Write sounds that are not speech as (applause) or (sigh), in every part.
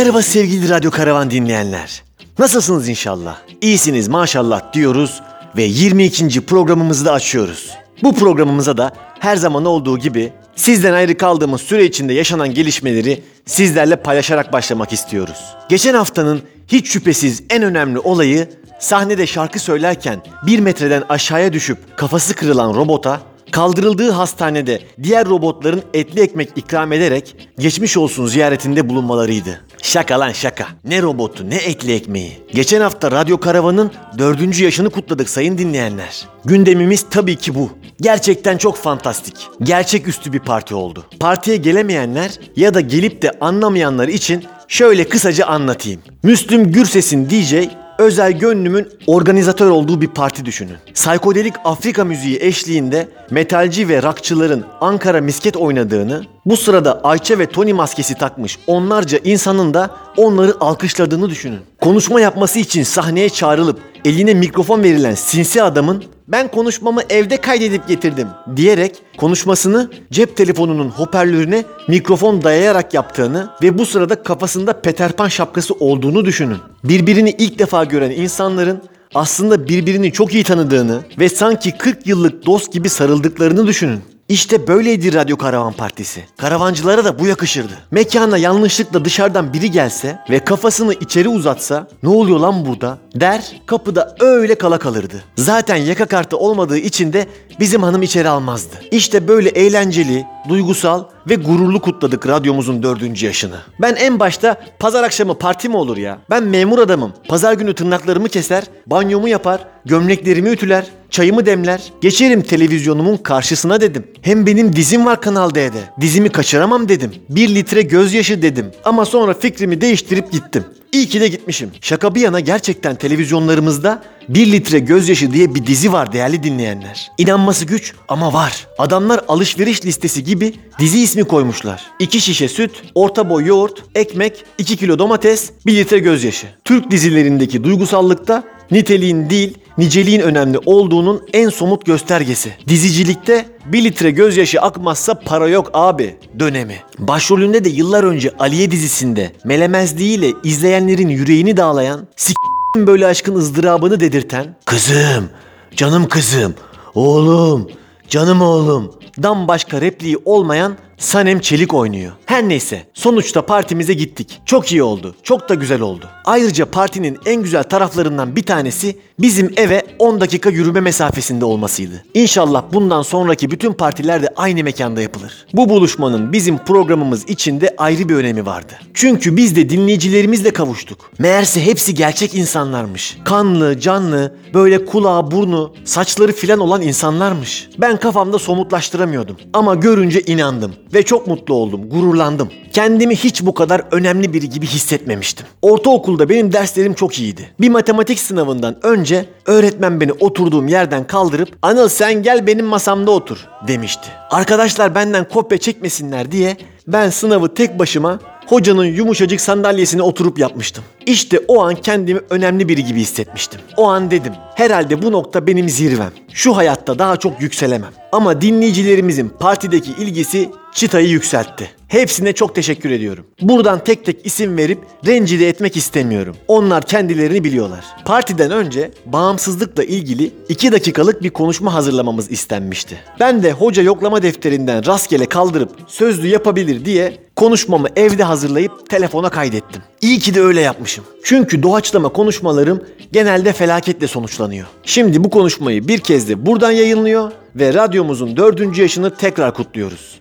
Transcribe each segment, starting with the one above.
Merhaba sevgili Radyo Karavan dinleyenler. Nasılsınız inşallah? İyisiniz maşallah diyoruz ve 22. programımızı da açıyoruz. Bu programımıza da her zaman olduğu gibi sizden ayrı kaldığımız süre içinde yaşanan gelişmeleri sizlerle paylaşarak başlamak istiyoruz. Geçen haftanın hiç şüphesiz en önemli olayı sahnede şarkı söylerken bir metreden aşağıya düşüp kafası kırılan robota kaldırıldığı hastanede diğer robotların etli ekmek ikram ederek geçmiş olsun ziyaretinde bulunmalarıydı. Şaka lan şaka. Ne robotu ne etli ekmeği. Geçen hafta Radyo Karavan'ın dördüncü yaşını kutladık sayın dinleyenler. Gündemimiz tabii ki bu. Gerçekten çok fantastik. Gerçeküstü bir parti oldu. Partiye gelemeyenler ya da gelip de anlamayanlar için şöyle kısaca anlatayım. Müslüm Gürses'in DJ Özel Gönlüm'ün organizatör olduğu bir parti düşünün. Psikodelik Afrika müziği eşliğinde metalci ve rockçıların Ankara misket oynadığını, bu sırada Ayça ve Tony maskesi takmış onlarca insanın da onları alkışladığını düşünün. Konuşma yapması için sahneye çağrılıp eline mikrofon verilen sinsi adamın ben konuşmamı evde kaydedip getirdim diyerek konuşmasını cep telefonunun hoparlörüne mikrofon dayayarak yaptığını ve bu sırada kafasında Peter Pan şapkası olduğunu düşünün. Birbirini ilk defa gören insanların aslında birbirini çok iyi tanıdığını ve sanki 40 yıllık dost gibi sarıldıklarını düşünün. İşte böyleydi Radyo Karavan Partisi. Karavancılara da bu yakışırdı. Mekana yanlışlıkla dışarıdan biri gelse ve kafasını içeri uzatsa ne oluyor lan burada der kapıda öyle kala kalırdı. Zaten yaka kartı olmadığı için de bizim hanım içeri almazdı. İşte böyle eğlenceli, duygusal ve gururlu kutladık radyomuzun dördüncü yaşını. Ben en başta pazar akşamı parti mi olur ya? Ben memur adamım. Pazar günü tırnaklarımı keser, banyomu yapar, gömleklerimi ütüler, çayımı demler, geçerim televizyonumun karşısına dedim. Hem benim dizim var Kanal D'de. Dizimi kaçıramam dedim. Bir litre gözyaşı dedim. Ama sonra fikrimi değiştirip gittim. İyi ki de gitmişim. Şaka bir yana gerçekten televizyonlarımızda 1 litre gözyaşı diye bir dizi var değerli dinleyenler. İnanması güç ama var. Adamlar alışveriş listesi gibi dizi ismi koymuşlar. 2 şişe süt, orta boy yoğurt, ekmek, 2 kilo domates, 1 litre gözyaşı. Türk dizilerindeki duygusallıkta niteliğin değil niceliğin önemli olduğunun en somut göstergesi. Dizicilikte bir litre gözyaşı akmazsa para yok abi dönemi. Başrolünde de yıllar önce Aliye dizisinde melemezliğiyle izleyenlerin yüreğini dağlayan sik böyle aşkın ızdırabını dedirten kızım, canım kızım, oğlum, canım oğlum dan başka repliği olmayan Sanem Çelik oynuyor. Her neyse sonuçta partimize gittik. Çok iyi oldu. Çok da güzel oldu. Ayrıca partinin en güzel taraflarından bir tanesi bizim eve 10 dakika yürüme mesafesinde olmasıydı. İnşallah bundan sonraki bütün partiler de aynı mekanda yapılır. Bu buluşmanın bizim programımız içinde ayrı bir önemi vardı. Çünkü biz de dinleyicilerimizle kavuştuk. Meğerse hepsi gerçek insanlarmış. Kanlı, canlı, böyle kulağı, burnu, saçları filan olan insanlarmış. Ben kafamda somutlaştıramıyordum. Ama görünce inandım ve çok mutlu oldum, gururlandım. Kendimi hiç bu kadar önemli biri gibi hissetmemiştim. Ortaokulda benim derslerim çok iyiydi. Bir matematik sınavından önce öğretmen beni oturduğum yerden kaldırıp "Anıl sen gel benim masamda otur." demişti. Arkadaşlar benden kopya çekmesinler diye ben sınavı tek başıma hocanın yumuşacık sandalyesine oturup yapmıştım. İşte o an kendimi önemli biri gibi hissetmiştim. O an dedim, herhalde bu nokta benim zirvem. Şu hayatta daha çok yükselemem. Ama dinleyicilerimizin partideki ilgisi çıtayı yükseltti. Hepsine çok teşekkür ediyorum. Buradan tek tek isim verip rencide etmek istemiyorum. Onlar kendilerini biliyorlar. Partiden önce bağımsızlıkla ilgili 2 dakikalık bir konuşma hazırlamamız istenmişti. Ben de hoca yoklama defterinden rastgele kaldırıp sözlü yapabilir diye konuşmamı evde hazırlayıp telefona kaydettim. İyi ki de öyle yapmışım. Çünkü doğaçlama konuşmalarım genelde felaketle sonuçlanıyor. Şimdi bu konuşmayı bir kez de buradan yayınlıyor ve radyomuzun dördüncü yaşını tekrar kutluyoruz.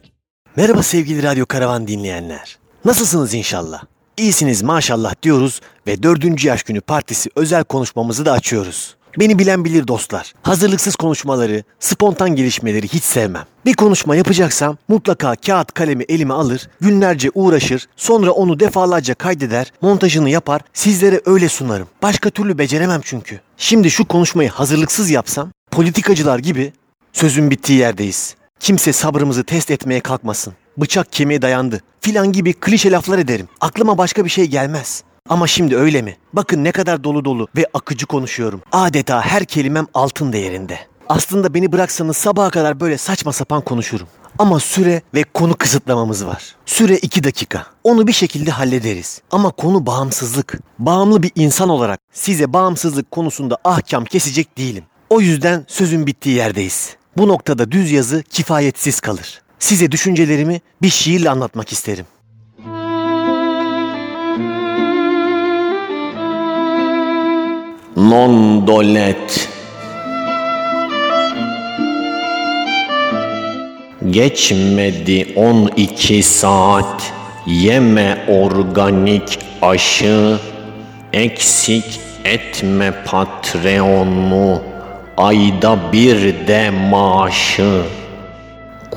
Merhaba sevgili Radyo Karavan dinleyenler. Nasılsınız inşallah? İyisiniz maşallah diyoruz ve dördüncü yaş günü partisi özel konuşmamızı da açıyoruz. Beni bilen bilir dostlar. Hazırlıksız konuşmaları, spontan gelişmeleri hiç sevmem. Bir konuşma yapacaksam mutlaka kağıt kalemi elime alır, günlerce uğraşır, sonra onu defalarca kaydeder, montajını yapar, sizlere öyle sunarım. Başka türlü beceremem çünkü. Şimdi şu konuşmayı hazırlıksız yapsam, politikacılar gibi sözün bittiği yerdeyiz. Kimse sabrımızı test etmeye kalkmasın. Bıçak kemiğe dayandı filan gibi klişe laflar ederim. Aklıma başka bir şey gelmez. Ama şimdi öyle mi? Bakın ne kadar dolu dolu ve akıcı konuşuyorum. Adeta her kelimem altın değerinde. Aslında beni bıraksanız sabaha kadar böyle saçma sapan konuşurum. Ama süre ve konu kısıtlamamız var. Süre 2 dakika. Onu bir şekilde hallederiz. Ama konu bağımsızlık. Bağımlı bir insan olarak size bağımsızlık konusunda ahkam kesecek değilim. O yüzden sözün bittiği yerdeyiz. Bu noktada düz yazı kifayetsiz kalır. Size düşüncelerimi bir şiirle anlatmak isterim. Non dolet Geçmedi 12 saat Yeme organik aşı Eksik etme Patreon'u Ayda bir de maaşı.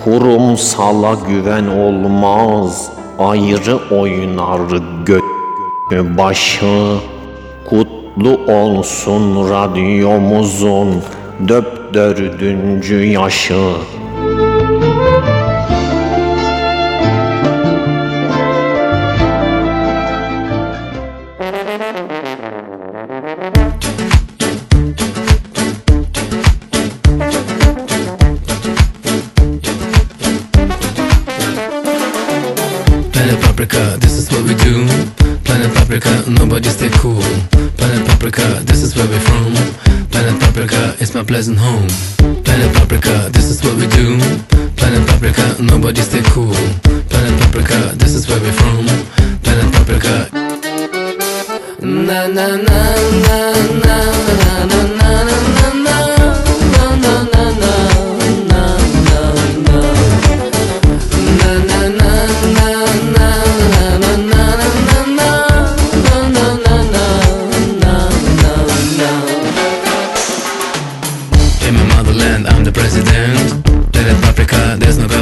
Kurumsala güven olmaz Ayrı oynar gö başı. Kutlu olsun radyomuzun Döp dördüncü yaşı nobody stay cool. Planet Paprika, this is where we're from. Planet Paprika it's my pleasant home. Planet Paprika, this is what we do. Planet Paprika, nobody stay cool. Planet Paprika, this is where we're from. Planet Paprika. Na na na na na na na. na. I'm the president. Planet Paprika, there's no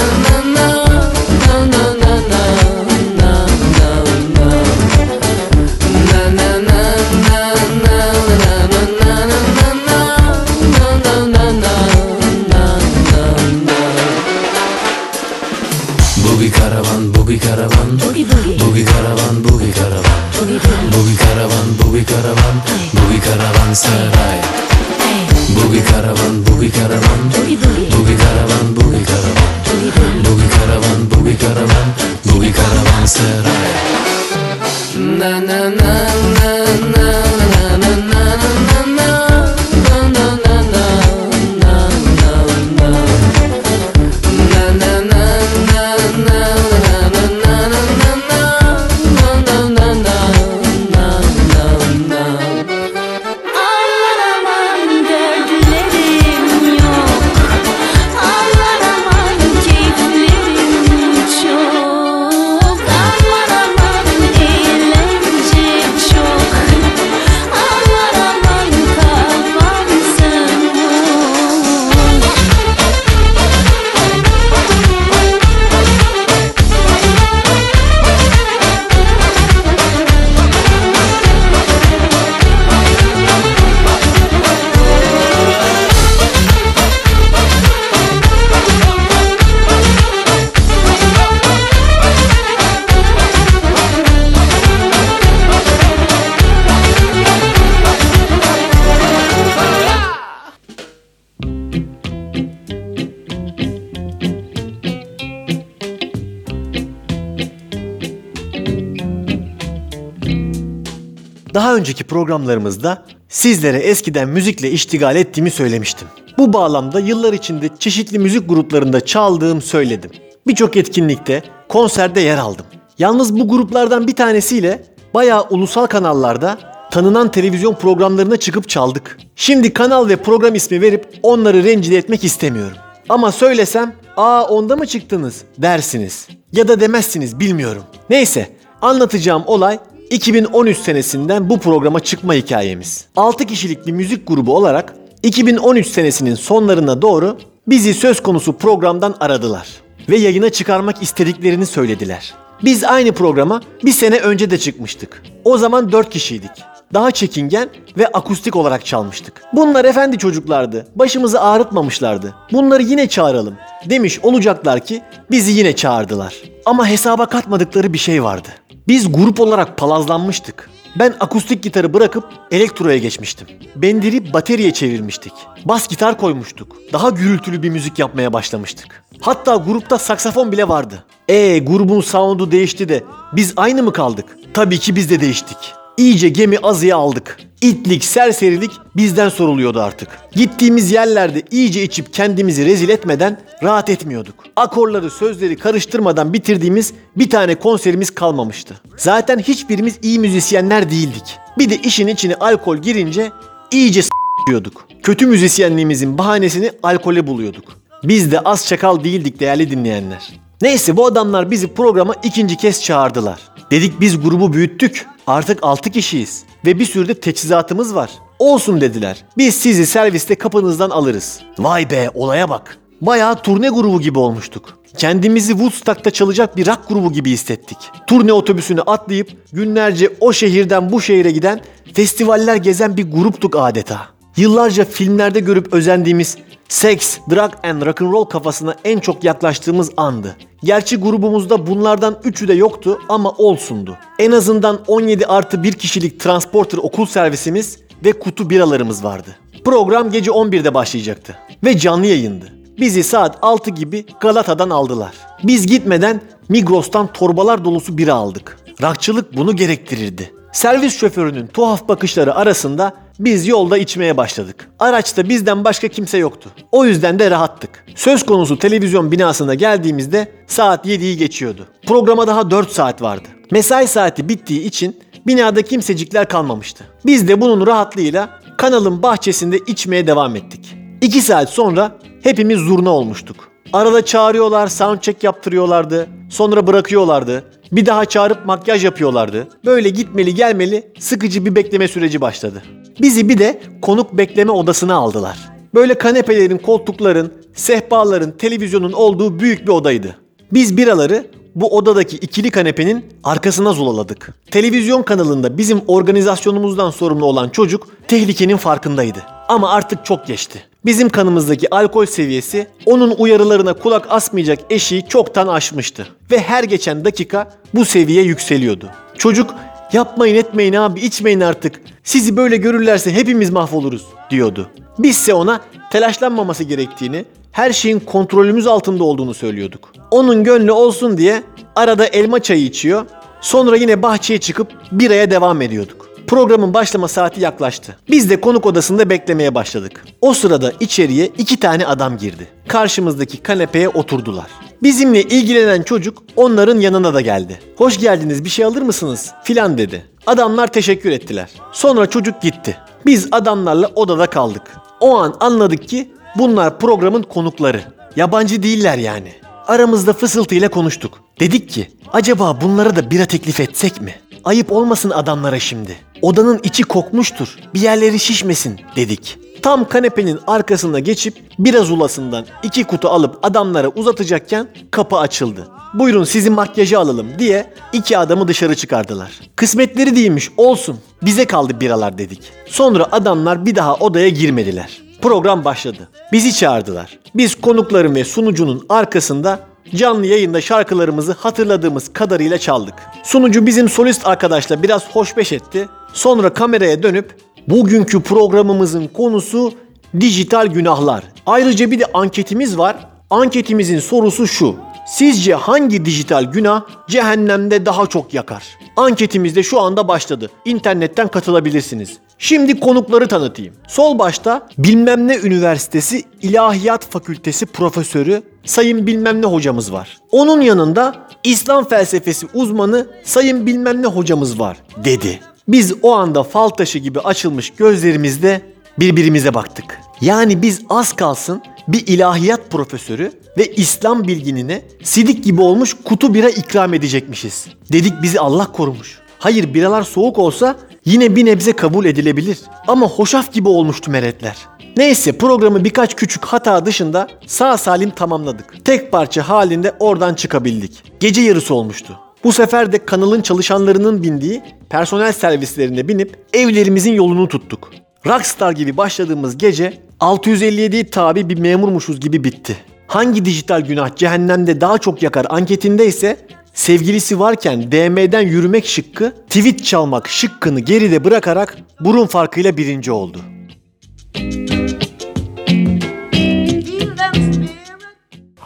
Daha önceki programlarımızda sizlere eskiden müzikle iştigal ettiğimi söylemiştim. Bu bağlamda yıllar içinde çeşitli müzik gruplarında çaldığım söyledim. Birçok etkinlikte, konserde yer aldım. Yalnız bu gruplardan bir tanesiyle bayağı ulusal kanallarda tanınan televizyon programlarına çıkıp çaldık. Şimdi kanal ve program ismi verip onları rencide etmek istemiyorum. Ama söylesem, ''Aa onda mı çıktınız?'' dersiniz. Ya da demezsiniz bilmiyorum. Neyse, anlatacağım olay 2013 senesinden bu programa çıkma hikayemiz. 6 kişilik bir müzik grubu olarak 2013 senesinin sonlarına doğru bizi söz konusu programdan aradılar ve yayına çıkarmak istediklerini söylediler. Biz aynı programa bir sene önce de çıkmıştık. O zaman 4 kişiydik. Daha çekingen ve akustik olarak çalmıştık. Bunlar efendi çocuklardı. Başımızı ağrıtmamışlardı. Bunları yine çağıralım demiş olacaklar ki bizi yine çağırdılar. Ama hesaba katmadıkları bir şey vardı. Biz grup olarak palazlanmıştık. Ben akustik gitarı bırakıp elektroya geçmiştim. Bendiri bateriye çevirmiştik. Bas gitar koymuştuk. Daha gürültülü bir müzik yapmaya başlamıştık. Hatta grupta saksafon bile vardı. E grubun sound'u değişti de biz aynı mı kaldık? Tabii ki biz de değiştik. İyice gemi azıya aldık. İtlik, serserilik bizden soruluyordu artık. Gittiğimiz yerlerde iyice içip kendimizi rezil etmeden rahat etmiyorduk. Akorları, sözleri karıştırmadan bitirdiğimiz bir tane konserimiz kalmamıştı. Zaten hiçbirimiz iyi müzisyenler değildik. Bir de işin içine alkol girince iyice s**yorduk. Kötü müzisyenliğimizin bahanesini alkole buluyorduk. Biz de az çakal değildik değerli dinleyenler. Neyse bu adamlar bizi programa ikinci kez çağırdılar. Dedik biz grubu büyüttük. Artık 6 kişiyiz. Ve bir sürü de teçhizatımız var. Olsun dediler. Biz sizi serviste kapınızdan alırız. Vay be olaya bak. Bayağı turne grubu gibi olmuştuk. Kendimizi Woodstock'ta çalacak bir rock grubu gibi hissettik. Turne otobüsüne atlayıp günlerce o şehirden bu şehire giden, festivaller gezen bir gruptuk adeta. Yıllarca filmlerde görüp özendiğimiz Sex, drug and rock and roll kafasına en çok yaklaştığımız andı. Gerçi grubumuzda bunlardan üçü de yoktu ama olsundu. En azından 17 artı 1 kişilik transporter okul servisimiz ve kutu biralarımız vardı. Program gece 11'de başlayacaktı ve canlı yayındı. Bizi saat 6 gibi Galata'dan aldılar. Biz gitmeden Migros'tan torbalar dolusu bira aldık. Rakçılık bunu gerektirirdi. Servis şoförünün tuhaf bakışları arasında biz yolda içmeye başladık. Araçta bizden başka kimse yoktu. O yüzden de rahattık. Söz konusu televizyon binasına geldiğimizde saat 7'yi geçiyordu. Programa daha 4 saat vardı. Mesai saati bittiği için binada kimsecikler kalmamıştı. Biz de bunun rahatlığıyla kanalın bahçesinde içmeye devam ettik. 2 saat sonra hepimiz zurna olmuştuk. Arada çağırıyorlar, soundcheck yaptırıyorlardı. Sonra bırakıyorlardı. Bir daha çağırıp makyaj yapıyorlardı. Böyle gitmeli gelmeli sıkıcı bir bekleme süreci başladı. Bizi bir de konuk bekleme odasına aldılar. Böyle kanepelerin, koltukların, sehpaların, televizyonun olduğu büyük bir odaydı. Biz biraları bu odadaki ikili kanepenin arkasına zulaladık. Televizyon kanalında bizim organizasyonumuzdan sorumlu olan çocuk tehlikenin farkındaydı. Ama artık çok geçti. Bizim kanımızdaki alkol seviyesi onun uyarılarına kulak asmayacak eşiği çoktan aşmıştı. Ve her geçen dakika bu seviye yükseliyordu. Çocuk yapmayın etmeyin abi içmeyin artık. Sizi böyle görürlerse hepimiz mahvoluruz diyordu. Bizse ona telaşlanmaması gerektiğini Her şeyin kontrolümüz altında olduğunu söylüyorduk. Onun gönlü olsun diye arada elma çayı içiyor. Sonra yine bahçeye çıkıp biraya devam ediyorduk. Programın başlama saati yaklaştı. Biz de konuk odasında beklemeye başladık. O sırada içeriye iki tane adam girdi. Karşımızdaki kanepeye oturdular. Bizimle ilgilenen çocuk onların yanına da geldi. Hoş geldiniz bir şey alır mısınız filan dedi. Adamlar teşekkür ettiler. Sonra çocuk gitti. Biz adamlarla odada kaldık. O an anladık ki bunlar programın konukları. Yabancı değiller yani. Aramızda fısıltıyla konuştuk. Dedik ki acaba bunlara da bira teklif etsek mi? Ayıp olmasın adamlara şimdi. Odanın içi kokmuştur. Bir yerleri şişmesin dedik. Tam kanepenin arkasına geçip biraz ulasından iki kutu alıp adamlara uzatacakken kapı açıldı. Buyurun sizi makyajı alalım diye iki adamı dışarı çıkardılar. Kısmetleri değilmiş olsun. Bize kaldı biralar dedik. Sonra adamlar bir daha odaya girmediler. Program başladı. Bizi çağırdılar. Biz konukların ve sunucunun arkasında canlı yayında şarkılarımızı hatırladığımız kadarıyla çaldık. Sunucu bizim solist arkadaşla biraz hoşbeş etti. Sonra kameraya dönüp bugünkü programımızın konusu dijital günahlar. Ayrıca bir de anketimiz var. Anketimizin sorusu şu. Sizce hangi dijital günah cehennemde daha çok yakar? Anketimiz de şu anda başladı. İnternetten katılabilirsiniz. Şimdi konukları tanıtayım. Sol başta bilmem ne üniversitesi İlahiyat Fakültesi profesörü Sayın bilmem ne hocamız var. Onun yanında İslam felsefesi uzmanı Sayın bilmem ne hocamız var dedi. Biz o anda fal taşı gibi açılmış gözlerimizle birbirimize baktık. Yani biz az kalsın bir ilahiyat profesörü ve İslam bilginine sidik gibi olmuş kutu bira ikram edecekmişiz. Dedik bizi Allah korumuş. Hayır biralar soğuk olsa yine bir nebze kabul edilebilir. Ama hoşaf gibi olmuştu meretler. Neyse programı birkaç küçük hata dışında sağ salim tamamladık. Tek parça halinde oradan çıkabildik. Gece yarısı olmuştu. Bu sefer de kanalın çalışanlarının bindiği personel servislerine binip evlerimizin yolunu tuttuk. Rockstar gibi başladığımız gece 657 tabi bir memurmuşuz gibi bitti. Hangi dijital günah cehennemde daha çok yakar anketinde ise sevgilisi varken DM'den yürümek şıkkı, tweet çalmak şıkkını geride bırakarak burun farkıyla birinci oldu.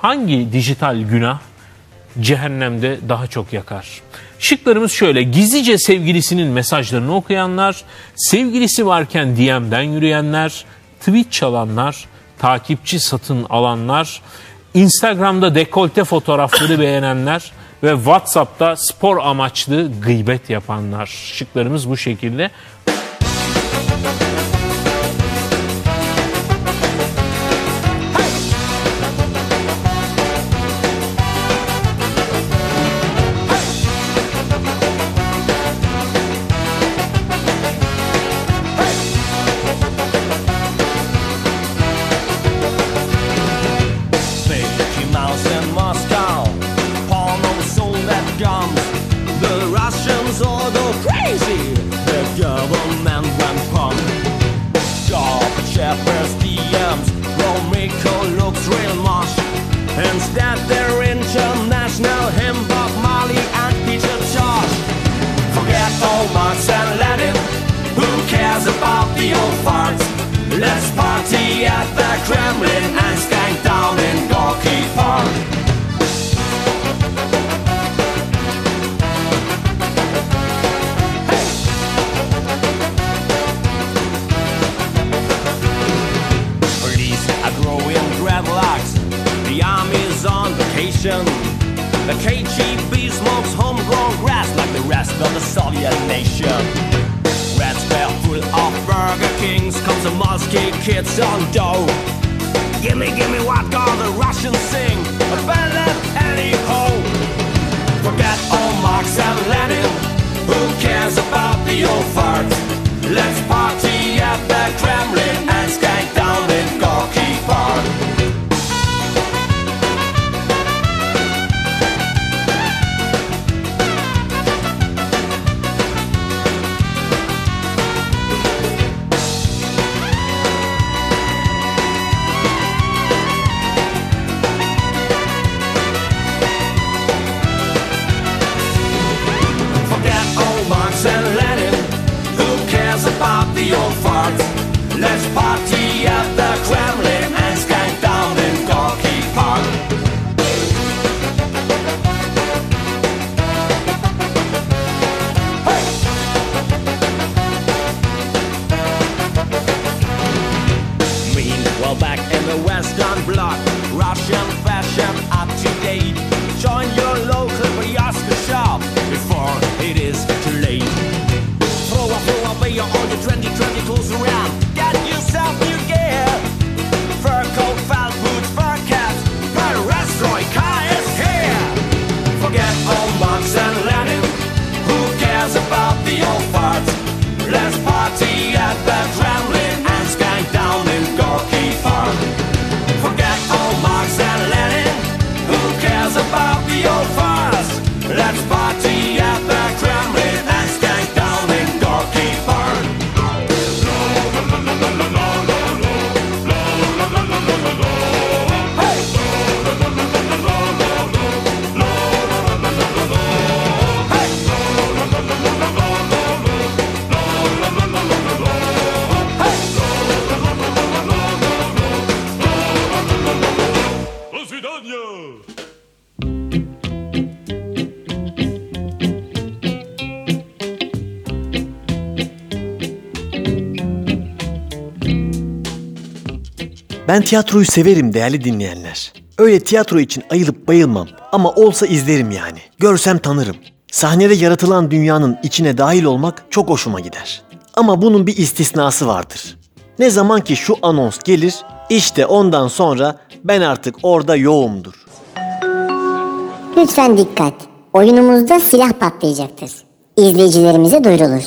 hangi dijital günah cehennemde daha çok yakar? Şıklarımız şöyle. Gizlice sevgilisinin mesajlarını okuyanlar, sevgilisi varken DM'den yürüyenler, tweet çalanlar, takipçi satın alanlar, Instagram'da dekolte fotoğrafları beğenenler ve WhatsApp'ta spor amaçlı gıybet yapanlar. Şıklarımız bu şekilde. Vacation. The KGB smokes homegrown grass like the rest of the Soviet nation. Reds were full of Burger Kings, comes the Moscow kids on dough. Gimme, gimme what all the Russians sing, a ballad anyhow. Forget all Marx and Lenin, who cares about the old farts? Let's party at the Kremlin and skank Ben tiyatroyu severim değerli dinleyenler. Öyle tiyatro için ayılıp bayılmam ama olsa izlerim yani. Görsem tanırım. Sahnede yaratılan dünyanın içine dahil olmak çok hoşuma gider. Ama bunun bir istisnası vardır. Ne zaman ki şu anons gelir, işte ondan sonra ben artık orada yoğumdur. Lütfen dikkat. Oyunumuzda silah patlayacaktır. İzleyicilerimize duyurulur.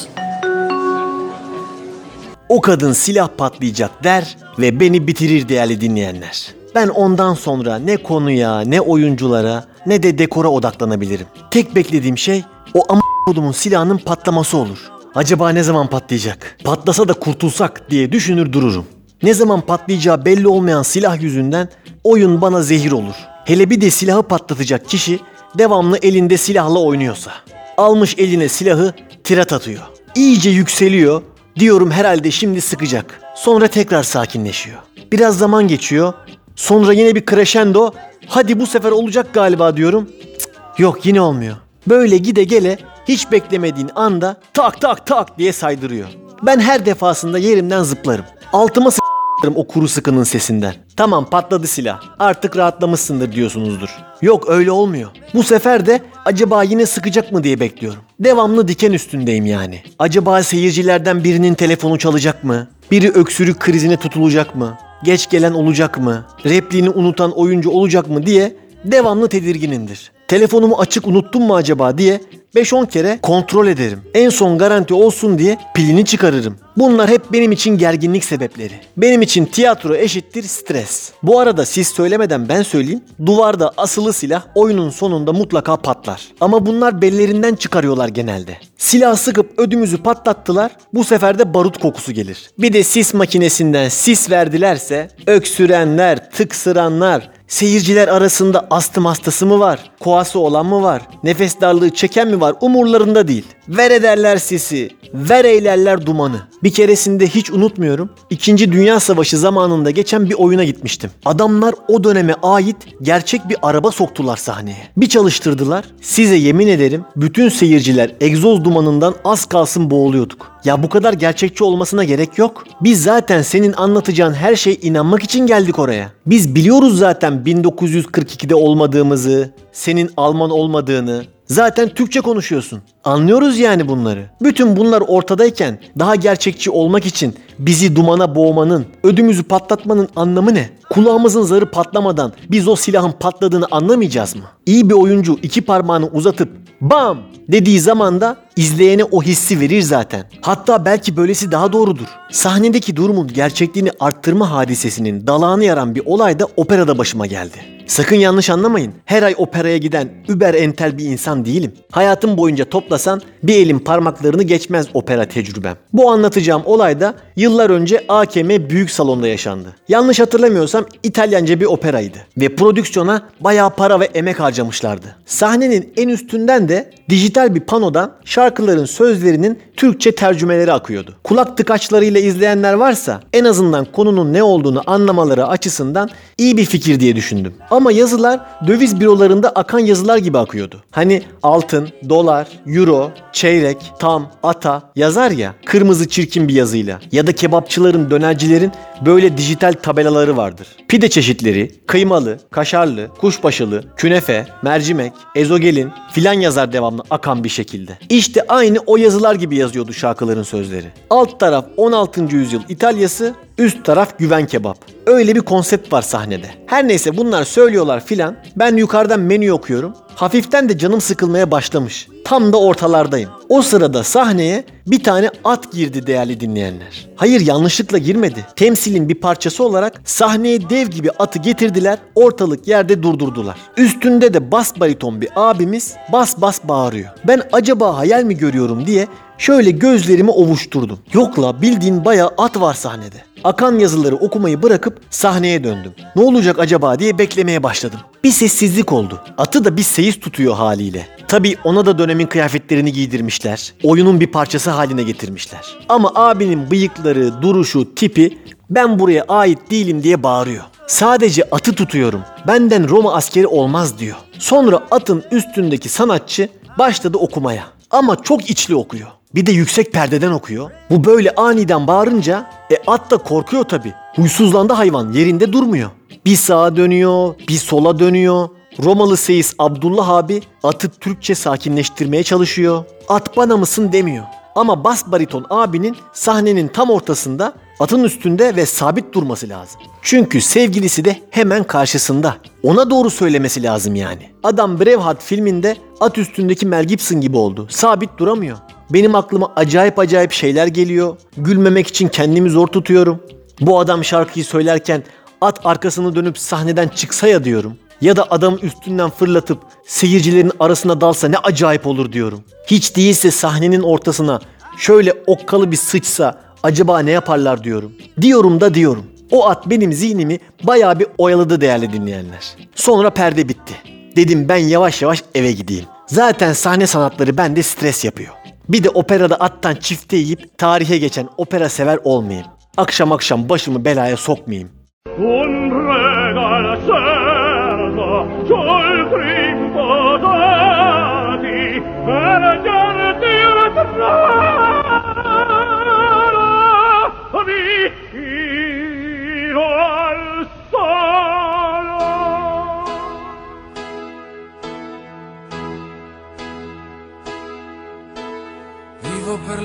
O kadın silah patlayacak der ve beni bitirir değerli dinleyenler. Ben ondan sonra ne konuya, ne oyunculara, ne de dekora odaklanabilirim. Tek beklediğim şey o am kodumun silahının patlaması olur. Acaba ne zaman patlayacak? Patlasa da kurtulsak diye düşünür dururum. Ne zaman patlayacağı belli olmayan silah yüzünden oyun bana zehir olur. Hele bir de silahı patlatacak kişi devamlı elinde silahla oynuyorsa. Almış eline silahı tirat atıyor. İyice yükseliyor. Diyorum herhalde şimdi sıkacak. Sonra tekrar sakinleşiyor. Biraz zaman geçiyor. Sonra yine bir crescendo. Hadi bu sefer olacak galiba diyorum. Cık, yok yine olmuyor. Böyle gide gele hiç beklemediğin anda tak tak tak diye saydırıyor. Ben her defasında yerimden zıplarım. Altıma s**larım o kuru sıkının sesinden. Tamam patladı silah. Artık rahatlamışsındır diyorsunuzdur. Yok öyle olmuyor. Bu sefer de acaba yine sıkacak mı diye bekliyorum. Devamlı diken üstündeyim yani. Acaba seyircilerden birinin telefonu çalacak mı? Biri öksürük krizine tutulacak mı? Geç gelen olacak mı? Repliğini unutan oyuncu olacak mı diye devamlı tedirginimdir. Telefonumu açık unuttum mu acaba diye 5-10 kere kontrol ederim. En son garanti olsun diye pilini çıkarırım. Bunlar hep benim için gerginlik sebepleri. Benim için tiyatro eşittir stres. Bu arada siz söylemeden ben söyleyeyim. Duvarda asılı silah oyunun sonunda mutlaka patlar. Ama bunlar bellerinden çıkarıyorlar genelde. Silah sıkıp ödümüzü patlattılar. Bu sefer de barut kokusu gelir. Bir de sis makinesinden sis verdilerse öksürenler, tıksıranlar, Seyirciler arasında astım hastası mı var? Koası olan mı var? Nefes darlığı çeken mi var? Umurlarında değil. Ver ederler sesi. Ver eylerler dumanı. Bir keresinde hiç unutmuyorum. İkinci Dünya Savaşı zamanında geçen bir oyuna gitmiştim. Adamlar o döneme ait gerçek bir araba soktular sahneye. Bir çalıştırdılar. Size yemin ederim bütün seyirciler egzoz dumanından az kalsın boğuluyorduk. Ya bu kadar gerçekçi olmasına gerek yok. Biz zaten senin anlatacağın her şey inanmak için geldik oraya. Biz biliyoruz zaten 1942'de olmadığımızı, senin Alman olmadığını. Zaten Türkçe konuşuyorsun. Anlıyoruz yani bunları. Bütün bunlar ortadayken daha gerçekçi olmak için bizi dumana boğmanın, ödümüzü patlatmanın anlamı ne? Kulağımızın zarı patlamadan biz o silahın patladığını anlamayacağız mı? İyi bir oyuncu iki parmağını uzatıp bam dediği zaman da izleyene o hissi verir zaten. Hatta belki böylesi daha doğrudur. Sahnedeki durumun gerçekliğini arttırma hadisesinin dalağını yaran bir olay da operada başıma geldi. Sakın yanlış anlamayın. Her ay operaya giden über entel bir insan değilim. Hayatım boyunca toplasan bir elin parmaklarını geçmez opera tecrübem. Bu anlatacağım olay da yıllar önce AKM Büyük Salon'da yaşandı. Yanlış hatırlamıyorsam İtalyanca bir operaydı. Ve prodüksiyona bayağı para ve emek harcamışlardı. Sahnenin en üstünden de dijital bir panodan şarkıların sözlerinin Türkçe tercümeleri akıyordu. Kulak tıkaçlarıyla izleyenler varsa en azından konunun ne olduğunu anlamaları açısından iyi bir fikir diye düşündüm. Ama yazılar döviz bürolarında akan yazılar gibi akıyordu. Hani altın, dolar, euro, çeyrek, tam, ata yazar ya kırmızı çirkin bir yazıyla. Ya da kebapçıların, dönercilerin böyle dijital tabelaları vardır. Pide çeşitleri, kıymalı, kaşarlı, kuşbaşılı, künefe, mercimek, ezogelin filan yazar devamlı akan bir şekilde. İşte aynı o yazılar gibi yazıyordu şarkıların sözleri. Alt taraf 16. yüzyıl İtalyası, üst taraf güven kebap. Öyle bir konsept var sahnede. Her neyse bunlar söylüyorlar filan. Ben yukarıdan menü okuyorum. Hafiften de canım sıkılmaya başlamış. Tam da ortalardayım. O sırada sahneye bir tane at girdi değerli dinleyenler. Hayır yanlışlıkla girmedi. Temsilin bir parçası olarak sahneye dev gibi atı getirdiler, ortalık yerde durdurdular. Üstünde de bas bariton bir abimiz bas bas bağırıyor. Ben acaba hayal mi görüyorum diye Şöyle gözlerimi ovuşturdum. Yok la bildiğin bayağı at var sahnede. Akan yazıları okumayı bırakıp sahneye döndüm. Ne olacak acaba diye beklemeye başladım. Bir sessizlik oldu. Atı da bir seyis tutuyor haliyle. Tabi ona da dönemin kıyafetlerini giydirmişler. Oyunun bir parçası haline getirmişler. Ama abinin bıyıkları, duruşu, tipi ben buraya ait değilim diye bağırıyor. Sadece atı tutuyorum. Benden Roma askeri olmaz diyor. Sonra atın üstündeki sanatçı başladı okumaya. Ama çok içli okuyor. Bir de yüksek perdeden okuyor. Bu böyle aniden bağırınca e at da korkuyor tabi. Huysuzlandı hayvan yerinde durmuyor. Bir sağa dönüyor, bir sola dönüyor. Romalı seyis Abdullah abi atı Türkçe sakinleştirmeye çalışıyor. At bana mısın demiyor. Ama bas bariton abinin sahnenin tam ortasında atın üstünde ve sabit durması lazım. Çünkü sevgilisi de hemen karşısında. Ona doğru söylemesi lazım yani. Adam Braveheart filminde at üstündeki Mel Gibson gibi oldu. Sabit duramıyor. Benim aklıma acayip acayip şeyler geliyor. Gülmemek için kendimi zor tutuyorum. Bu adam şarkıyı söylerken at arkasını dönüp sahneden çıksa ya diyorum. Ya da adamı üstünden fırlatıp seyircilerin arasına dalsa ne acayip olur diyorum. Hiç değilse sahnenin ortasına şöyle okkalı bir sıçsa acaba ne yaparlar diyorum. Diyorum da diyorum. O at benim zihnimi bayağı bir oyaladı değerli dinleyenler. Sonra perde bitti. Dedim ben yavaş yavaş eve gideyim. Zaten sahne sanatları bende stres yapıyor. Bir de operada attan çifte yiyip tarihe geçen opera sever olmayayım. Akşam akşam başımı belaya sokmayayım.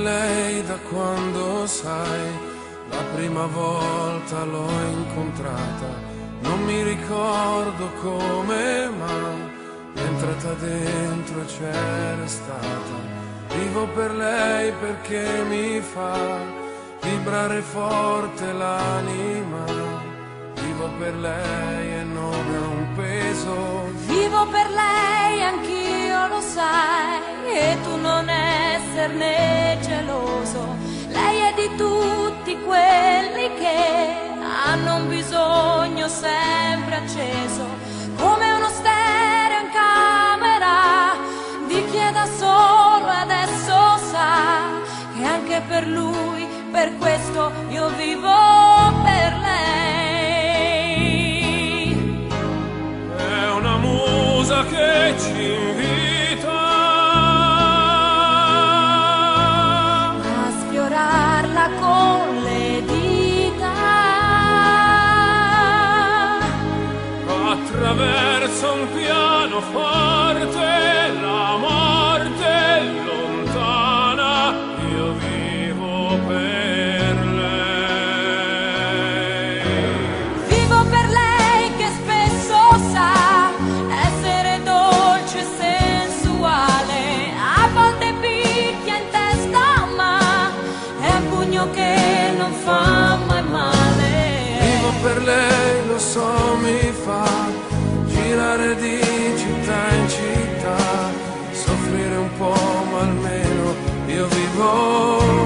Lei da quando sai, la prima volta l'ho incontrata, non mi ricordo come, ma è entrata dentro e c'era stata. Vivo per lei perché mi fa vibrare forte l'anima, vivo per lei e non ha un peso. Vivo per lei, anch'io lo sai, e tu non esserne geloso. Lei è di tutti quelli che hanno un bisogno sempre acceso, come uno stereo in camera di chi è da solo adesso sa che anche per lui, per questo io vivo per attraverso un pianoforte girare di città in città, soffrire un po', ma almeno io vivo.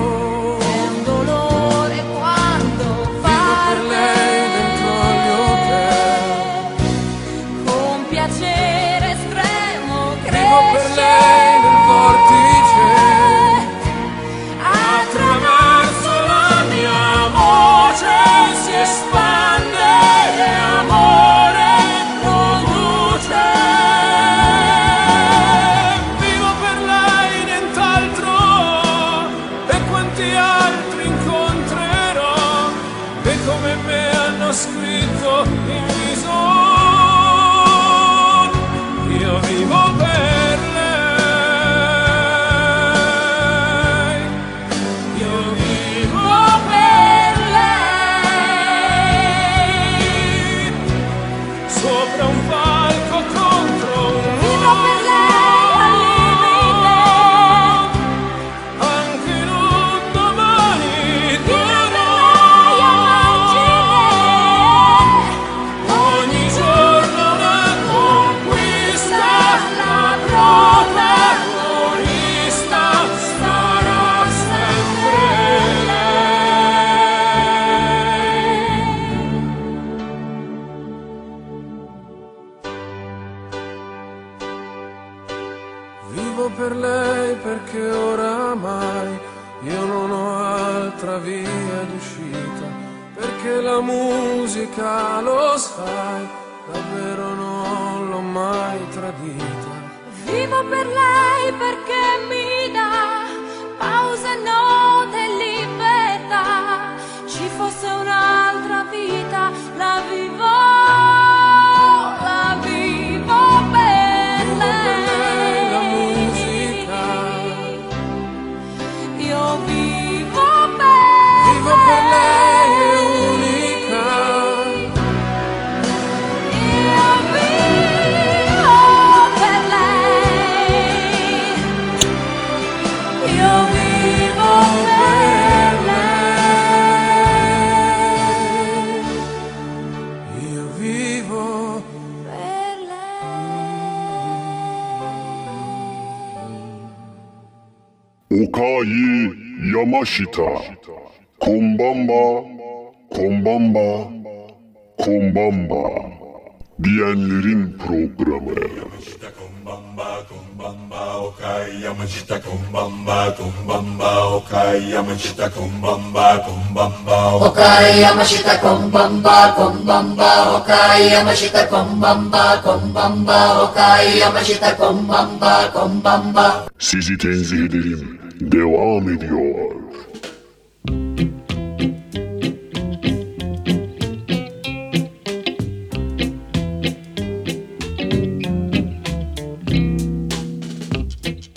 Yamashita. Kombamba, kombamba, kombamba. Diyenlerin programı. Okai Yamashita Kumbamba Kumbamba Okai Yamashita Kumbamba Kumbamba Okai Yamashita Kombamba Kombamba Okai Yamashita Kombamba Kombamba Okai Yamashita Kombamba Kombamba Sizi tenzih ederim. Devam ediyor.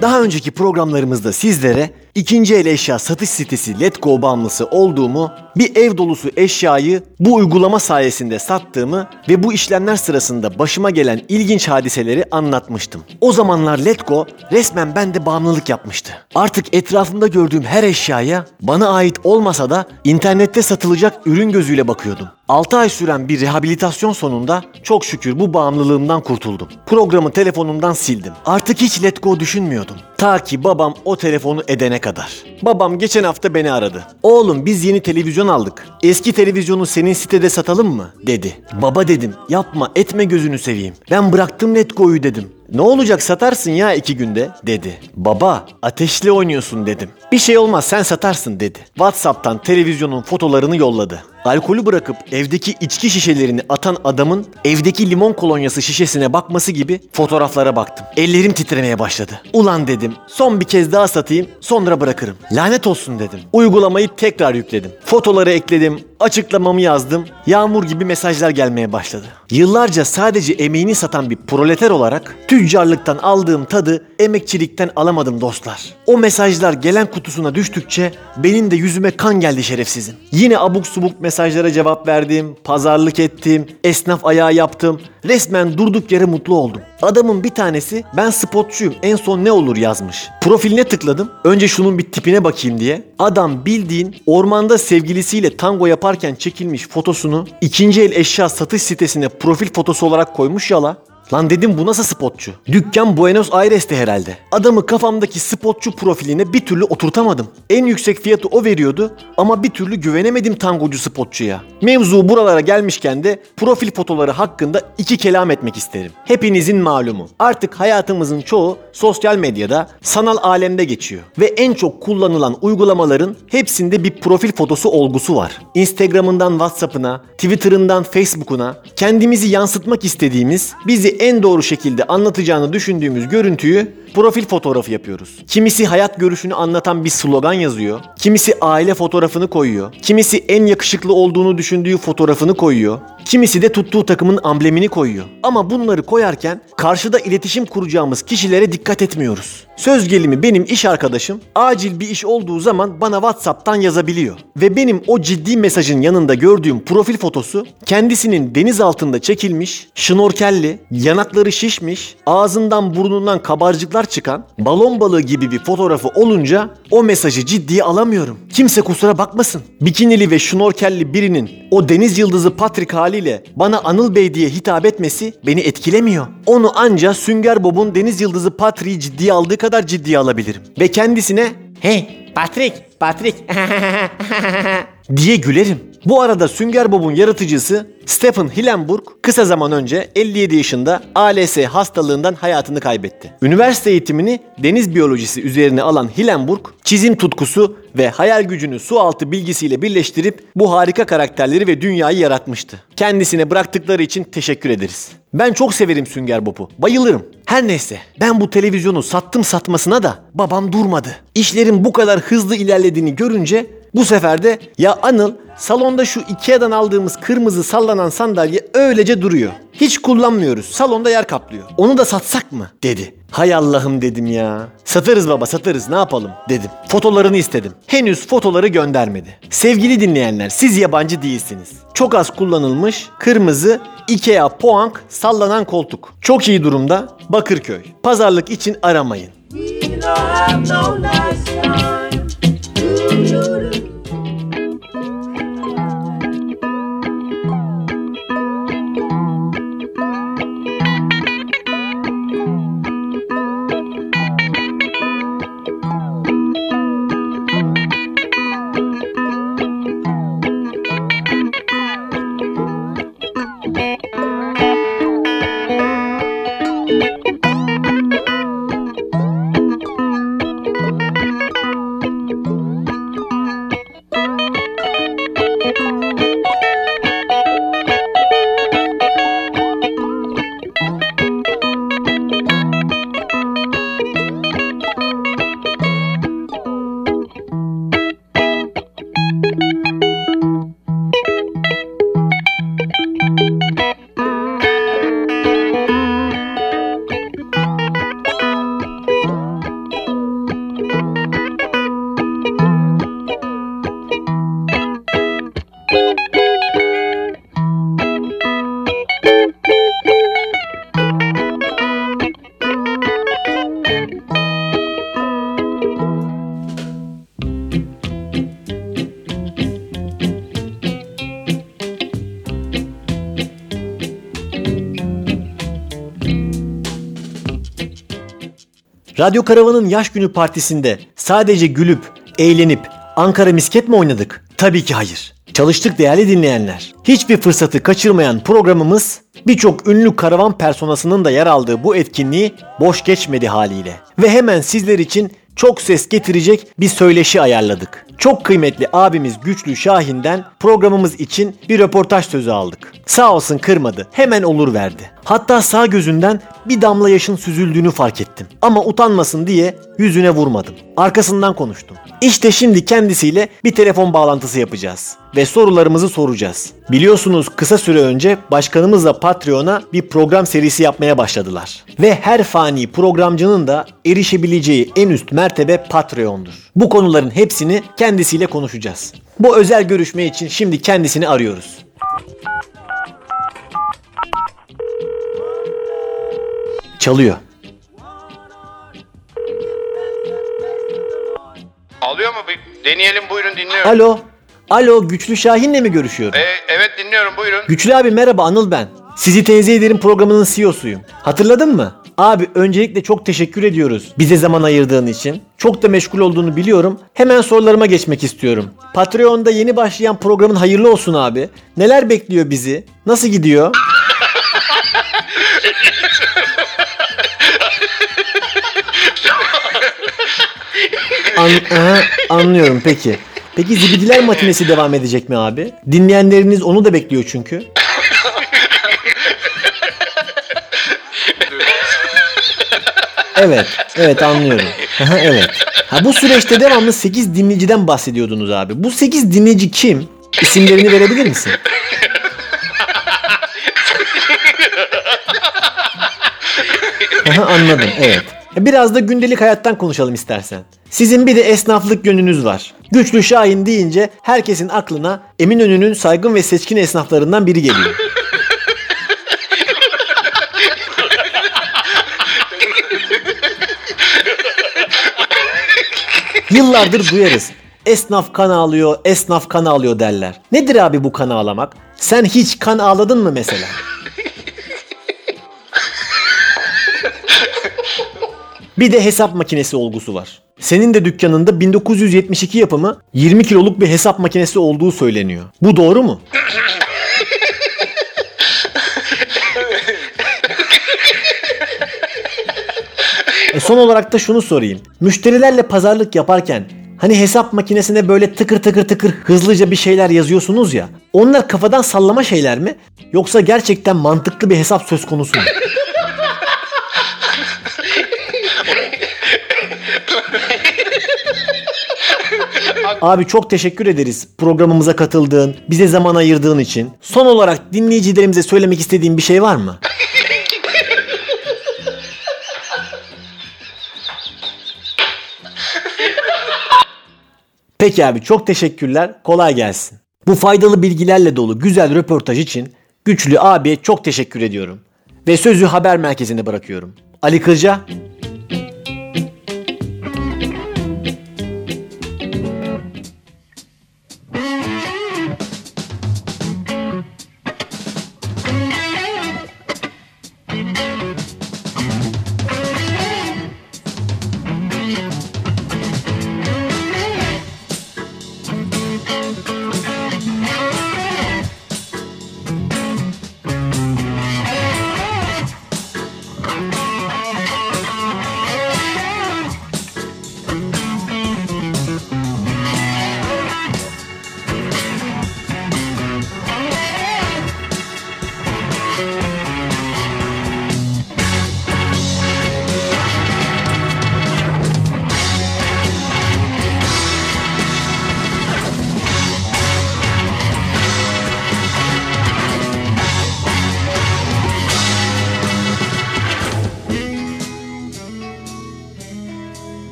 Daha önceki programlarımızda sizlere ikinci el eşya satış sitesi Letgo bağımlısı olduğumu, bir ev dolusu eşyayı bu uygulama sayesinde sattığımı ve bu işlemler sırasında başıma gelen ilginç hadiseleri anlatmıştım. O zamanlar Letgo resmen bende bağımlılık yapmıştı. Artık etrafımda gördüğüm her eşyaya bana ait olmasa da internette satılacak ürün gözüyle bakıyordum. 6 ay süren bir rehabilitasyon sonunda çok şükür bu bağımlılığımdan kurtuldum. Programı telefonumdan sildim. Artık hiç Let Go düşünmüyordum. Ta ki babam o telefonu edene kadar. Babam geçen hafta beni aradı. Oğlum biz yeni televizyon aldık. Eski televizyonu senin sitede satalım mı? dedi. Baba dedim yapma etme gözünü seveyim. Ben bıraktım Let Go'yu dedim. Ne olacak satarsın ya iki günde dedi. Baba ateşli oynuyorsun dedim. Bir şey olmaz sen satarsın dedi. Whatsapp'tan televizyonun fotolarını yolladı. Alkolü bırakıp evdeki içki şişelerini atan adamın evdeki limon kolonyası şişesine bakması gibi fotoğraflara baktım. Ellerim titremeye başladı. Ulan dedim son bir kez daha satayım sonra bırakırım. Lanet olsun dedim. Uygulamayı tekrar yükledim. Fotoları ekledim, açıklamamı yazdım. Yağmur gibi mesajlar gelmeye başladı. Yıllarca sadece emeğini satan bir proleter olarak tüccarlıktan aldığım tadı emekçilikten alamadım dostlar. O mesajlar gelen kutusuna düştükçe benim de yüzüme kan geldi şerefsizin. Yine abuk subuk mesajlara cevap verdim, pazarlık ettim, esnaf ayağı yaptım. Resmen durduk yere mutlu oldum. Adamın bir tanesi ben spotçuyum en son ne olur yazmış. Profiline tıkladım. Önce şunun bir tipine bakayım diye. Adam bildiğin ormanda sevgilisiyle tango yaparken çekilmiş fotosunu ikinci el eşya satış sitesine profil fotosu olarak koymuş yala. Lan dedim bu nasıl spotçu? Dükkan Buenos Aires'te herhalde. Adamı kafamdaki spotçu profiline bir türlü oturtamadım. En yüksek fiyatı o veriyordu ama bir türlü güvenemedim tangocu spotçuya. Mevzu buralara gelmişken de profil fotoları hakkında iki kelam etmek isterim. Hepinizin malumu. Artık hayatımızın çoğu sosyal medyada, sanal alemde geçiyor. Ve en çok kullanılan uygulamaların hepsinde bir profil fotosu olgusu var. Instagram'ından WhatsApp'ına, Twitter'ından Facebook'una kendimizi yansıtmak istediğimiz, bizi en doğru şekilde anlatacağını düşündüğümüz görüntüyü profil fotoğrafı yapıyoruz. Kimisi hayat görüşünü anlatan bir slogan yazıyor. Kimisi aile fotoğrafını koyuyor. Kimisi en yakışıklı olduğunu düşündüğü fotoğrafını koyuyor. Kimisi de tuttuğu takımın amblemini koyuyor. Ama bunları koyarken karşıda iletişim kuracağımız kişilere dikkat etmiyoruz. Söz gelimi benim iş arkadaşım acil bir iş olduğu zaman bana WhatsApp'tan yazabiliyor. Ve benim o ciddi mesajın yanında gördüğüm profil fotosu kendisinin deniz altında çekilmiş, şnorkelli, yanakları şişmiş, ağzından burnundan kabarcıklar çıkan balon balığı gibi bir fotoğrafı olunca o mesajı ciddiye alamıyorum. Kimse kusura bakmasın. Bikinili ve şnorkelli birinin o deniz yıldızı Patrick haliyle bana Anıl Bey diye hitap etmesi beni etkilemiyor. Onu anca Sünger Bob'un deniz yıldızı Patrick'i ciddiye aldığı kadar ciddiye alabilirim. Ve kendisine hey Patrick, Patrick (laughs) diye gülerim. Bu arada Sünger Bob'un yaratıcısı Stephen Hillenburg kısa zaman önce 57 yaşında ALS hastalığından hayatını kaybetti. Üniversite eğitimini deniz biyolojisi üzerine alan Hillenburg, çizim tutkusu ve hayal gücünü su altı bilgisiyle birleştirip bu harika karakterleri ve dünyayı yaratmıştı. Kendisine bıraktıkları için teşekkür ederiz. Ben çok severim Sünger Bob'u. Bayılırım. Her neyse ben bu televizyonu sattım satmasına da babam durmadı. İşlerin bu kadar hızlı ilerlediğini görünce bu sefer de ya Anıl salonda şu Ikea'dan aldığımız kırmızı sallanan sandalye öylece duruyor. Hiç kullanmıyoruz. Salonda yer kaplıyor. Onu da satsak mı? dedi. Hay Allah'ım dedim ya. Satarız baba satarız ne yapalım dedim. Fotolarını istedim. Henüz fotoları göndermedi. Sevgili dinleyenler siz yabancı değilsiniz. Çok az kullanılmış kırmızı Ikea Poank sallanan koltuk. Çok iyi durumda Bakırköy. Pazarlık için aramayın. Radyo Karavan'ın yaş günü partisinde sadece gülüp, eğlenip Ankara misket mi oynadık? Tabii ki hayır. Çalıştık değerli dinleyenler. Hiçbir fırsatı kaçırmayan programımız birçok ünlü karavan personasının da yer aldığı bu etkinliği boş geçmedi haliyle. Ve hemen sizler için çok ses getirecek bir söyleşi ayarladık. Çok kıymetli abimiz Güçlü Şahin'den programımız için bir röportaj sözü aldık. Sağ olsun kırmadı. Hemen olur verdi. Hatta sağ gözünden bir damla yaşın süzüldüğünü fark ettim. Ama utanmasın diye yüzüne vurmadım. Arkasından konuştum. İşte şimdi kendisiyle bir telefon bağlantısı yapacağız ve sorularımızı soracağız. Biliyorsunuz kısa süre önce başkanımızla Patreon'a bir program serisi yapmaya başladılar. Ve her fani programcının da erişebileceği en üst mertebe Patreon'dur. Bu konuların hepsini kendisiyle konuşacağız. Bu özel görüşme için şimdi kendisini arıyoruz. Çalıyor. Alıyor mu? Bir deneyelim buyurun dinliyorum. Alo. Alo Güçlü Şahin'le mi görüşüyorum? Ee, evet dinliyorum buyurun. Güçlü abi merhaba Anıl ben. Sizi teyze ederim programının CEO'suyum. Hatırladın mı? Abi öncelikle çok teşekkür ediyoruz bize zaman ayırdığın için. Çok da meşgul olduğunu biliyorum. Hemen sorularıma geçmek istiyorum. Patreon'da yeni başlayan programın hayırlı olsun abi. Neler bekliyor bizi? Nasıl gidiyor? An (laughs) Aha, anlıyorum peki. Peki Zibidiler matinesi devam edecek mi abi? Dinleyenleriniz onu da bekliyor çünkü. (laughs) Evet, evet anlıyorum. Evet. Ha bu süreçte devamlı 8 dinleyiciden bahsediyordunuz abi. Bu 8 dinleyici kim? İsimlerini verebilir misin? (laughs) Aha, anladım, evet. Biraz da gündelik hayattan konuşalım istersen. Sizin bir de esnaflık yönünüz var. Güçlü Şahin deyince herkesin aklına Eminönü'nün saygın ve seçkin esnaflarından biri geliyor. Yıllardır duyarız. Esnaf kan ağlıyor, esnaf kan ağlıyor derler. Nedir abi bu kan ağlamak? Sen hiç kan ağladın mı mesela? Bir de hesap makinesi olgusu var. Senin de dükkanında 1972 yapımı 20 kiloluk bir hesap makinesi olduğu söyleniyor. Bu doğru mu? E son olarak da şunu sorayım. Müşterilerle pazarlık yaparken hani hesap makinesine böyle tıkır tıkır tıkır hızlıca bir şeyler yazıyorsunuz ya. Onlar kafadan sallama şeyler mi? Yoksa gerçekten mantıklı bir hesap söz konusu mu? Abi çok teşekkür ederiz programımıza katıldığın, bize zaman ayırdığın için. Son olarak dinleyicilerimize söylemek istediğin bir şey var mı? Peki abi çok teşekkürler. Kolay gelsin. Bu faydalı bilgilerle dolu güzel röportaj için Güçlü abiye çok teşekkür ediyorum. Ve sözü haber merkezine bırakıyorum. Ali Kırca.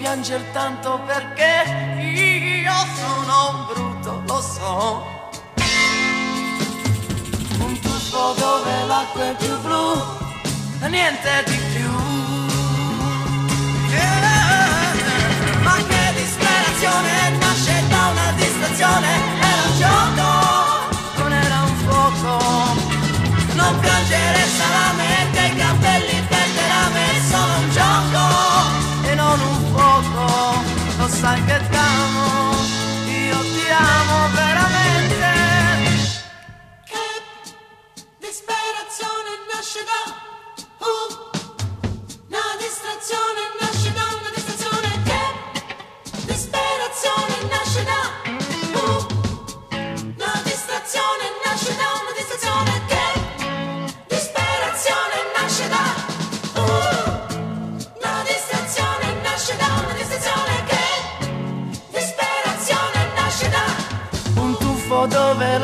Fatto piangere tanto perché io sono un brutto, lo so. Un tuffo dove l'acqua è più blu niente di più. Yeah. Ma che disperazione nasce da una distrazione,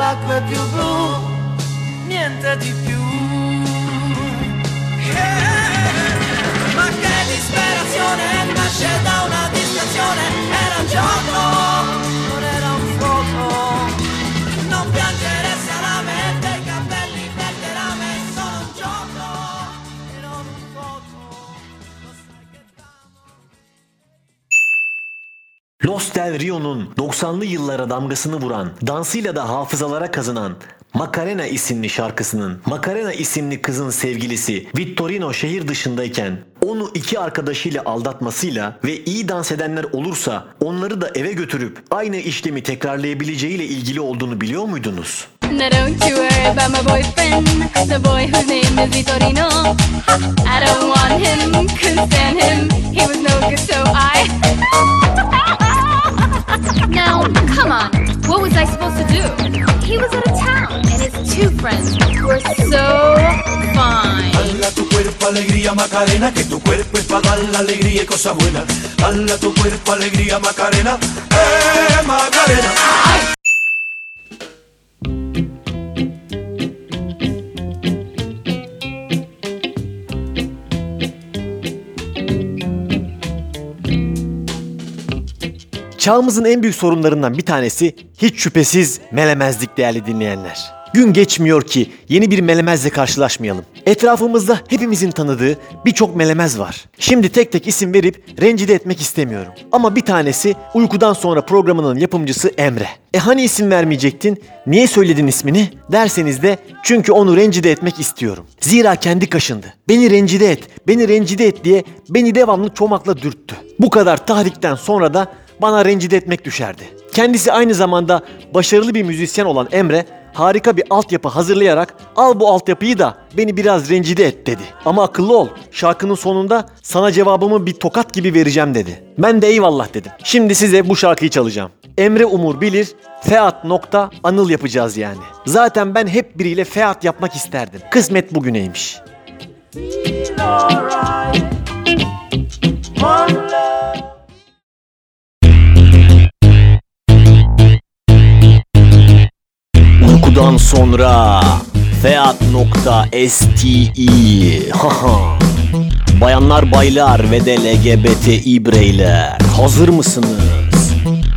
l'acqua è più blu, niente di più. Yeah. Ma che disperazione nasce da una distrazione, era un gioco, Los Del Rio'nun 90'lı yıllara damgasını vuran, dansıyla da hafızalara kazınan Macarena isimli şarkısının Macarena isimli kızın sevgilisi Vittorino şehir dışındayken onu iki arkadaşıyla aldatmasıyla ve iyi dans edenler olursa onları da eve götürüp aynı işlemi tekrarlayabileceğiyle ilgili olduğunu biliyor muydunuz? I don't want him, couldn't stand him. He was no good, so I. (laughs) now, come on, what was I supposed to do? He was out of town, and his two friends were so fine. Dala tu cuerpo alegría Macarena, que tu cuerpo es para dar la alegría y cosas buenas. Dala tu cuerpo alegría Macarena, eh Macarena. Çağımızın en büyük sorunlarından bir tanesi hiç şüphesiz melemezlik değerli dinleyenler. Gün geçmiyor ki yeni bir melemezle karşılaşmayalım. Etrafımızda hepimizin tanıdığı birçok melemez var. Şimdi tek tek isim verip rencide etmek istemiyorum. Ama bir tanesi uykudan sonra programının yapımcısı Emre. E hani isim vermeyecektin? Niye söyledin ismini? Derseniz de çünkü onu rencide etmek istiyorum. Zira kendi kaşındı. Beni rencide et, beni rencide et diye beni devamlı çomakla dürttü. Bu kadar tahrikten sonra da bana rencide etmek düşerdi. Kendisi aynı zamanda başarılı bir müzisyen olan Emre harika bir altyapı hazırlayarak al bu altyapıyı da beni biraz rencide et dedi. Ama akıllı ol şarkının sonunda sana cevabımı bir tokat gibi vereceğim dedi. Ben de eyvallah dedim. Şimdi size bu şarkıyı çalacağım. Emre Umur bilir Feat nokta Anıl yapacağız yani. Zaten ben hep biriyle Feat yapmak isterdim. Kısmet bugüneymiş. Uykudan sonra Feat.sti. (laughs) Bayanlar baylar ve de LGBTİ bireyler Hazır mısınız?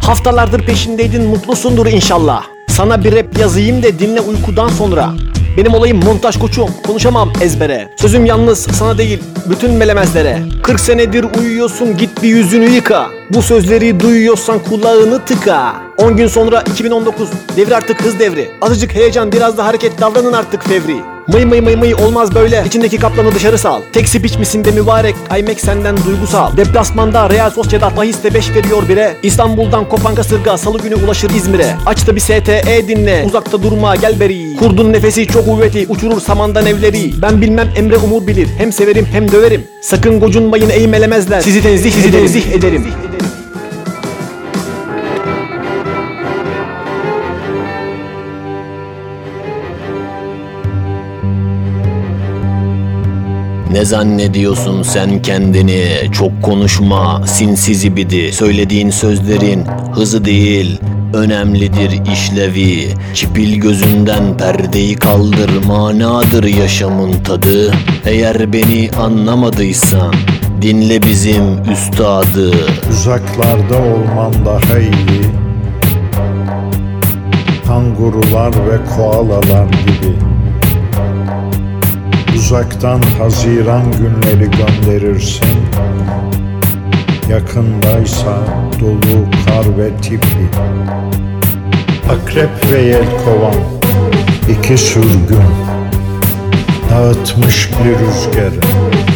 Haftalardır peşindeydin mutlusundur inşallah Sana bir rap yazayım de dinle uykudan sonra benim olayım montaj koçum. Konuşamam ezbere. Sözüm yalnız sana değil bütün melemezlere. 40 senedir uyuyorsun git bir yüzünü yıka. Bu sözleri duyuyorsan kulağını tıka. 10 gün sonra 2019 devir artık hız devri. Azıcık heyecan biraz da hareket davranın artık fevri Mıy mıy mıy mıy olmaz böyle. İçindeki kaplanı dışarı sal. Tek spiç misin de mübarek. Aymek senden duygusal. Deplasmanda Real Sociedad bahiste 5 veriyor bire. İstanbul'dan kopan kasırga Salı günü ulaşır İzmir'e. Aç da bir STE dinle. Uzakta durma gel beri. Kurdun nefesi çok kuvveti. Uçurur samandan evleri. Ben bilmem Emre Umur bilir. Hem severim hem döverim. Sakın gocunmayın eğmelemezler. Sizi tenzih sizi tenzih ederim Ne zannediyorsun sen kendini? Çok konuşma, sinsiz ibidi. Söylediğin sözlerin hızı değil, önemlidir işlevi. Çipil gözünden perdeyi kaldır, manadır yaşamın tadı. Eğer beni anlamadıysan, dinle bizim üstadı. Uzaklarda olman daha iyi Kangurular ve koalalar gibi Uzaktan Haziran günleri gönderirsin. Yakındaysa dolu kar ve tipi Akrep ve yelkovan iki sürgün. Dağıtmış bir rüzgarı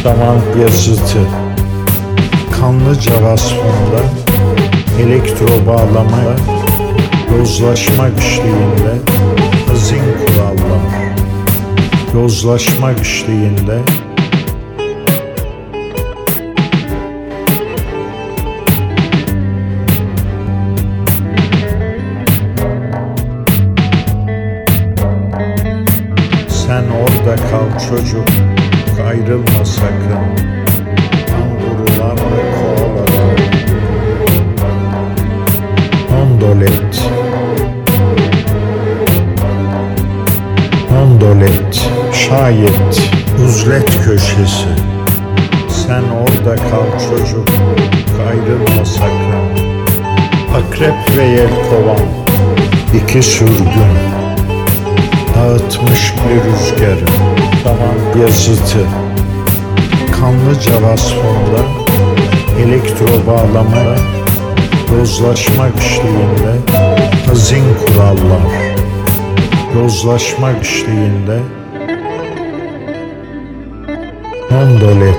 Zaman yazıtı Kanlıca vasfında Elektro bağlamaya Yozlaşma güçlüğünde Hazin kurallar Yozlaşma güçlüğünde Sen orada kal çocuk Ayrılma sakın. Kangurular ve koalalar Gondolet Gondolet Şayet Uzlet köşesi. Sen orada kal çocuk Ayrılma sakın. Akrep ve yelkovan iki sürgün. Dağıtmış bir rüzgarı Zaman yazıtı. Kanlıca vasfında Elektro bağlamaya Yozlaşma güçlüğünde Hazin kurallar. Yozlaşma güçlüğünde dándole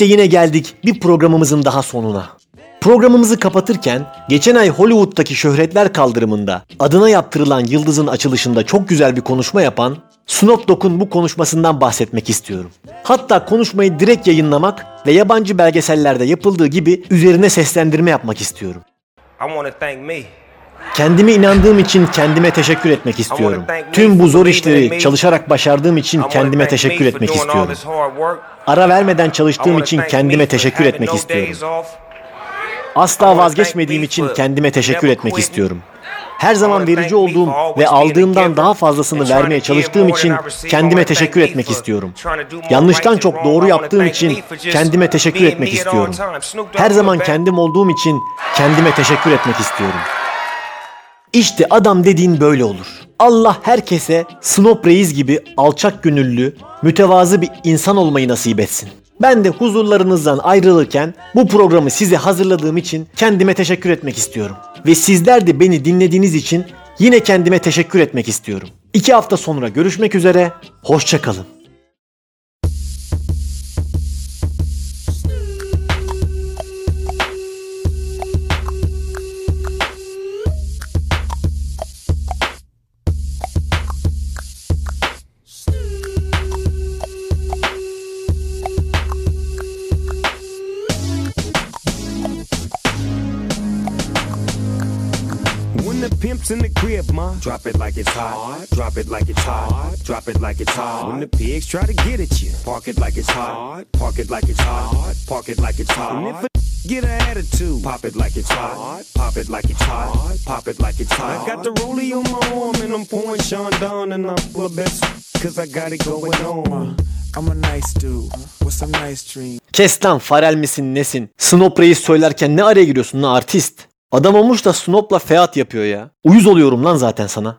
İşte yine geldik bir programımızın daha sonuna. Programımızı kapatırken geçen ay Hollywood'daki şöhretler kaldırımında adına yaptırılan yıldızın açılışında çok güzel bir konuşma yapan Snoop Dogg'un bu konuşmasından bahsetmek istiyorum. Hatta konuşmayı direkt yayınlamak ve yabancı belgesellerde yapıldığı gibi üzerine seslendirme yapmak istiyorum. I want to thank me. Kendime inandığım için kendime teşekkür etmek istiyorum. Tüm bu zor işleri çalışarak başardığım için kendime teşekkür etmek istiyorum. Ara vermeden çalıştığım için kendime teşekkür etmek istiyorum. Asla vazgeçmediğim için kendime teşekkür etmek istiyorum. Her zaman verici olduğum ve aldığımdan daha fazlasını vermeye çalıştığım için kendime teşekkür etmek istiyorum. Yanlıştan çok doğru yaptığım için kendime teşekkür etmek istiyorum. Her zaman kendim olduğum için kendime teşekkür etmek istiyorum. İşte adam dediğin böyle olur. Allah herkese Snop Reis gibi alçak gönüllü, mütevazı bir insan olmayı nasip etsin. Ben de huzurlarınızdan ayrılırken bu programı size hazırladığım için kendime teşekkür etmek istiyorum. Ve sizler de beni dinlediğiniz için yine kendime teşekkür etmek istiyorum. İki hafta sonra görüşmek üzere, hoşçakalın. Crib, ma, drop it like it's hot. Drop it like it's hot. Drop it like it's hot. When the pigs try to get at you, park it like it's hot. Park it like it's hot. Park it like it's hot. And if a (laughs) get an attitude, pop it like it's hot. Pop it like it's hot. Pop it like it's hot. I got the rollie on my arm and I'm pouring Sean down and I'm the best (laughs) cause I got it going on. I'm a nice dude with some nice dreams. Kes lan farel misin nesin? Reis söylerken ne araya giriyorsun lan artist? Adam olmuş da Snop'la feat yapıyor ya. Uyuz oluyorum lan zaten sana.